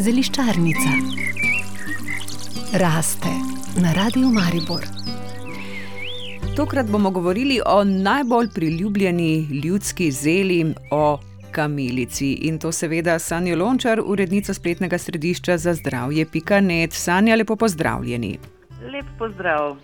Zeliščarnica raste na radiju Maribor. Tokrat bomo govorili o najbolj priljubljeni ljudski zeli, o kamilici. In to seveda Sanja Lončar, urednica spletnega središča za zdravje. Pikanet. Sanja, lepo pozdravljeni. Lep pozdrav.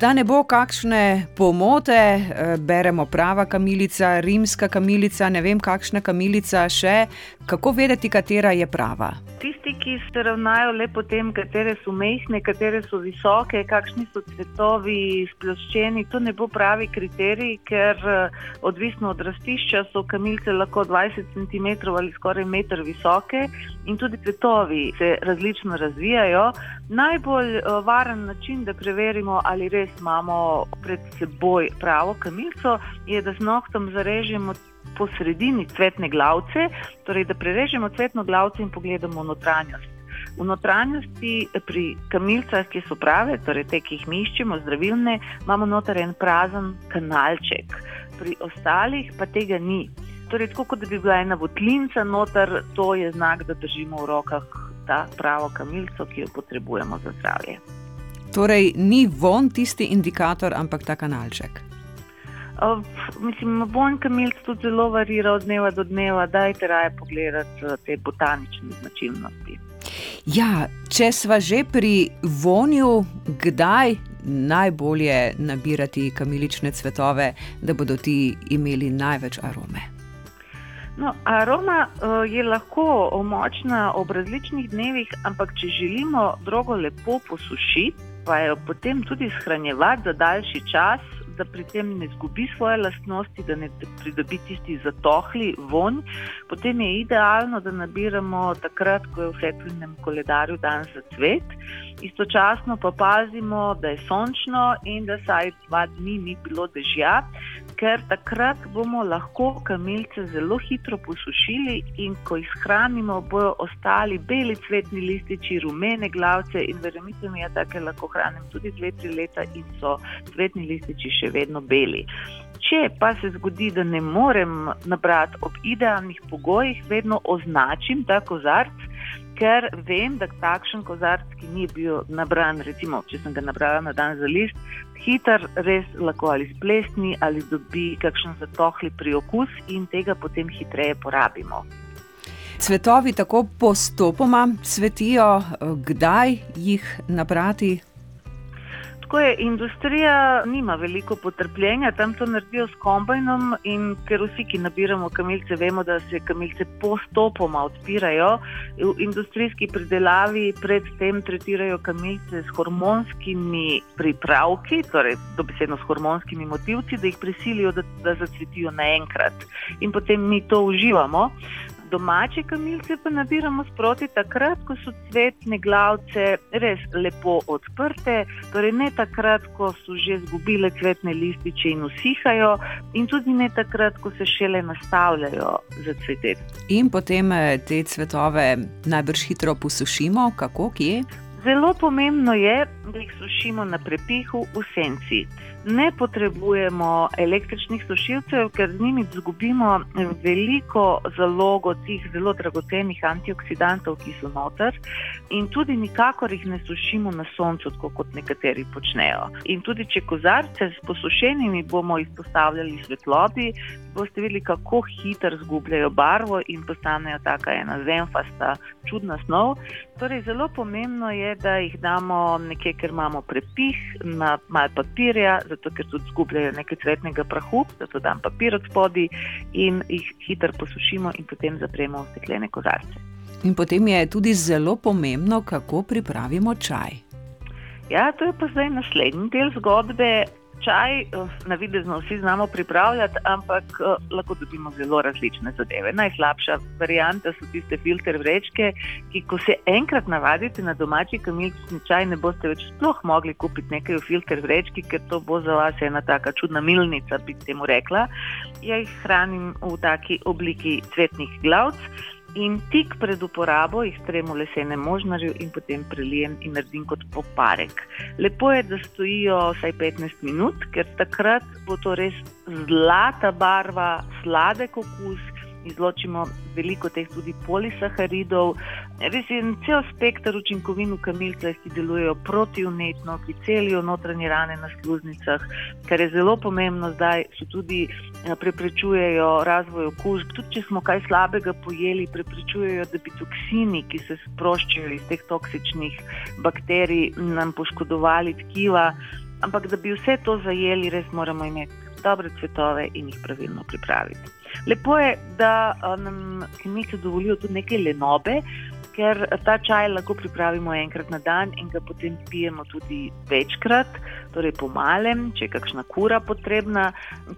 Da ne bo kakšne pomote, eh, beremo prava kamilica, rimska kamilica, ne vem kakšna kamilica še. Kako vedeti, katera je prava? Tisti, ki se ravnajo le po tem, katere so mehke, katere so visoke, kakšni so cvetovi, sploščeni, to ne bo pravi kriterij, ker eh, odvisno od rastišča so kamilice lahko 20 cm ali skoraj meter visoke in tudi cvetovi se različno razvijajo. Najbolj eh, varen način, da preverimo, ali res imamo pred seboj pravo kamilico, je, da z nohtom zarežemo po sredini cvetne glavce, torej da prerežemo cvetno glavce in pogledamo notranjost. V notranjosti pri kamilcah, ki so prave, torej te, ki jih mi iščemo, zdravilne, imamo noter en prazen kanalček, pri ostalih pa tega ni. Torej, tako kot da bi bila ena votlinca noter, to je znak, da držimo v rokah ta pravo kamilco, ki jo potrebujemo za zdravje. Torej, ni von tisti indikator, ampak ta kanalček. Uh, mislim, vonj kamilc tudi zelo varira od dneva do dneva, da je treba pogledati te botanične značilnosti. Ja, če sva že pri vonju, kdaj najbolje nabirati kamilične cvetove, da bodo ti imeli največ arome? No, aroma uh, je lahko močna ob različnih dnevih, ampak če želimo drogo lepo posušiti, pa jo potem tudi shranjevati za daljši čas, da pri tem ne izgubi svoje lastnosti, da ne pridobi tisti zatohli vonj. Potem je idealno, da nabiramo takrat, ko je v fetvilnem koledarju dan za cvet. Istočasno pa pazimo, da je sončno in da saj dva dni ni bilo dežja, ker takrat bomo lahko kamilce zelo hitro posušili in ko jih shranimo, bodo ostali beli cvetni lističi, rumene glavce in verjemite mi, da tako lahko hranim tudi dve, tri leta in so cvetni lističi še vedno beli. Če pa se zgodi, da ne morem nabrati ob idealnih pogojih, vedno označim ta kozarc, ker vem, da takšen kozarc, ki ni bil nabran, recimo, če sem ga nabrala na dan za list, hiter res lahko ali splesni ali dobi kakšen zatohli priokus in tega potem hitreje porabimo. Cvetovi tako postopoma cvetijo, kdaj jih nabrati, tako je, industrija nima veliko potrpljenja, tam to naredijo s kombajnom in ker vsi, ki nabiramo kamilce, vemo, da se kamilce postopoma odpirajo. V industrijski pridelavi predtem tretirajo kamilce s hormonskimi pripravki, torej dobesedno s hormonskimi motivci, da jih prisilijo, da, da zacvetijo naenkrat in potem mi to uživamo domače kamilce pa nabiramo sproti takrat, ko so cvetne glavce res lepo odprte, torej ne takrat, ko so že zgubile cvetne lističe in usihajo, in tudi ne takrat, ko se šele nastavljajo za cveteti. In potem eh, te cvetove najbrž hitro posušimo, kako kje? Zelo pomembno je, da jih sušimo na prepihu v senci. Ne potrebujemo električnih sušilcev, ker z njimi izgubimo veliko zalogo tih zelo dragocenih antioksidantov, ki so noter, in tudi nikakor jih ne sušimo na soncu, kot nekateri počnejo. In tudi če kozarce s posušenimi bomo izpostavljali svetlobi, boste videli, kako hitro izgubljajo barvo in postanejo taka ena zemfasta, čudna snov. Torej, zelo pomembno je, da jih damo nekje, ker imamo prepih, na malo papirja, zato ker tudi izgubljajo nekaj cvetnega prahu, zato dam papir od spodi in jih hitro posušimo in potem zapremo v steklene kozarce. In potem je tudi zelo pomembno, kako pripravimo čaj. Ja, to je pa zdaj naslednji del zgodbe čaj, eh, navidezno vsi znamo pripravljati, ampak eh, lahko dobimo zelo različne zadeve. Najslabša varianta so tiste filter vrečke, ki ko se enkrat navadite na domači kamilični čaj, ne boste več sploh mogli kupiti nekaj v filter vrečki, ker to bo za vas ena taka čudna milnica, bi temu rekla. Ja jih hranim v taki obliki cvetnih glavc. In tik pred uporabo jih stremo v lesene možnarju in potem prelijem in naredim kot poparek. Lepo je, da stojijo vsaj 15 minut, ker takrat bo to res zlata barva, sladek okus izločimo veliko teh tudi polisaharidov. Res je cel spektr učinkovin v kamilcah, ki delujejo protivnetno, ki celijo notranje rane na sluznicah, kar je zelo pomembno zdaj, so tudi eh, preprečujejo razvoj okužb. Tudi če smo kaj slabega pojeli, preprečujejo, da bi toksini, ki se sproščajo iz teh toksičnih bakterij, nam poškodovali tkiva. Ampak da bi vse to zajeli, res moramo imeti dobre cvetove in jih pravilno pripraviti. Lepo je, da nam kemice dovolijo tudi nekaj lenobe, ker ta čaj lahko pripravimo enkrat na dan in ga potem pijemo tudi večkrat, torej po malem, če je kakšna kura potrebna,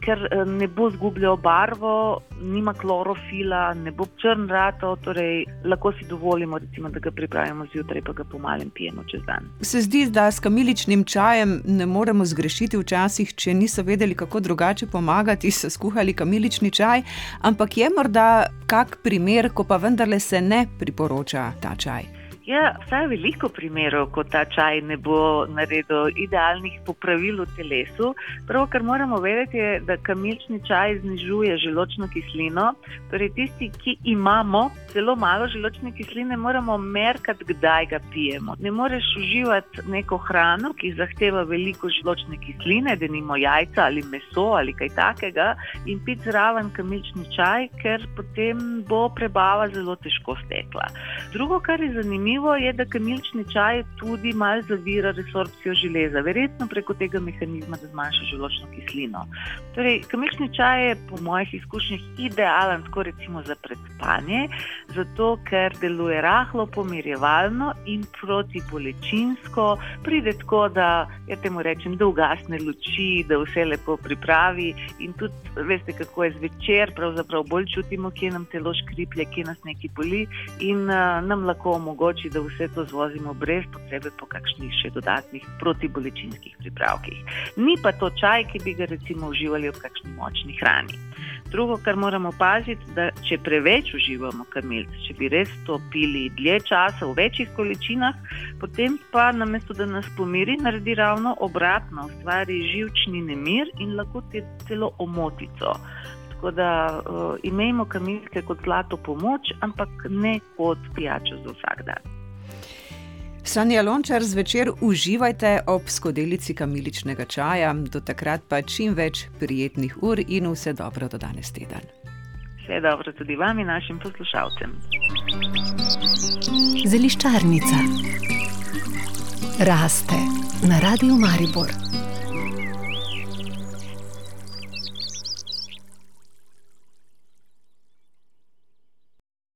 ker ne bo zgubljal barvo, nima klorofila, ne bo črn rato, torej lahko si dovolimo, recimo, da ga pripravimo zjutraj, pa ga po malem pijemo čez dan. Se zdi, da s kamiličnim čajem ne moremo zgrešiti včasih, če niso vedeli, kako drugače pomagati, so skuhali kamilični čaj, ampak je morda kak primer, ko pa vendarle se ne priporoča ta čaj. Ja, vsaj veliko primerov, ko ta čaj ne bo naredil idealnih popravil v telesu. Prvo, kar moramo vedeti, je, da kamilčni čaj znižuje želočno kislino. Torej, tisti, ki imamo zelo malo želočne kisline, moramo merkati, kdaj ga pijemo. Ne moreš uživati neko hrano, ki zahteva veliko želočne kisline, da nimo jajca ali meso ali kaj takega, in piti zraven kamilčni čaj, ker potem bo prebava zelo težko stekla. Drugo, kar je zanimivo, zanimivo je, da kamilčni čaj tudi malo zavira resorpcijo železa, verjetno preko tega mehanizma, da zmanjša želočno kislino. Torej, kamilčni čaj je po mojih izkušnjah idealen, tako recimo za predspanje, zato ker deluje rahlo, pomirjevalno in protibolečinsko, pride tako, da ja temu rečem, da ugasne luči, da vse lepo pripravi in tudi veste, kako je zvečer, pravzaprav bolj čutimo, kje nam telo škriplje, kje nas neki boli in uh, nam lahko omogoča omogoči, da vse to zvozimo brez potrebe po kakšnih še dodatnih protibolečinskih pripravkih. Ni pa to čaj, ki bi ga recimo uživali v kakšni močni hrani. Drugo, kar moramo paziti, da če preveč uživamo kamilc, če bi res to pili dlje časa v večjih količinah, potem pa namesto da nas pomiri, naredi ravno obratno, ustvari živčni nemir in lahko ti celo omotico. Tako da uh, imejmo kamilke kot zlato pomoč, ampak ne kot pijačo za vsak dan. Sanja Lončar, zvečer uživajte ob skodelici kamiličnega čaja, do takrat pa čim več prijetnih ur in vse dobro do danes teden. Vse dobro tudi vam in našim poslušalcem. Zeliščarnica raste na radiju Maribor.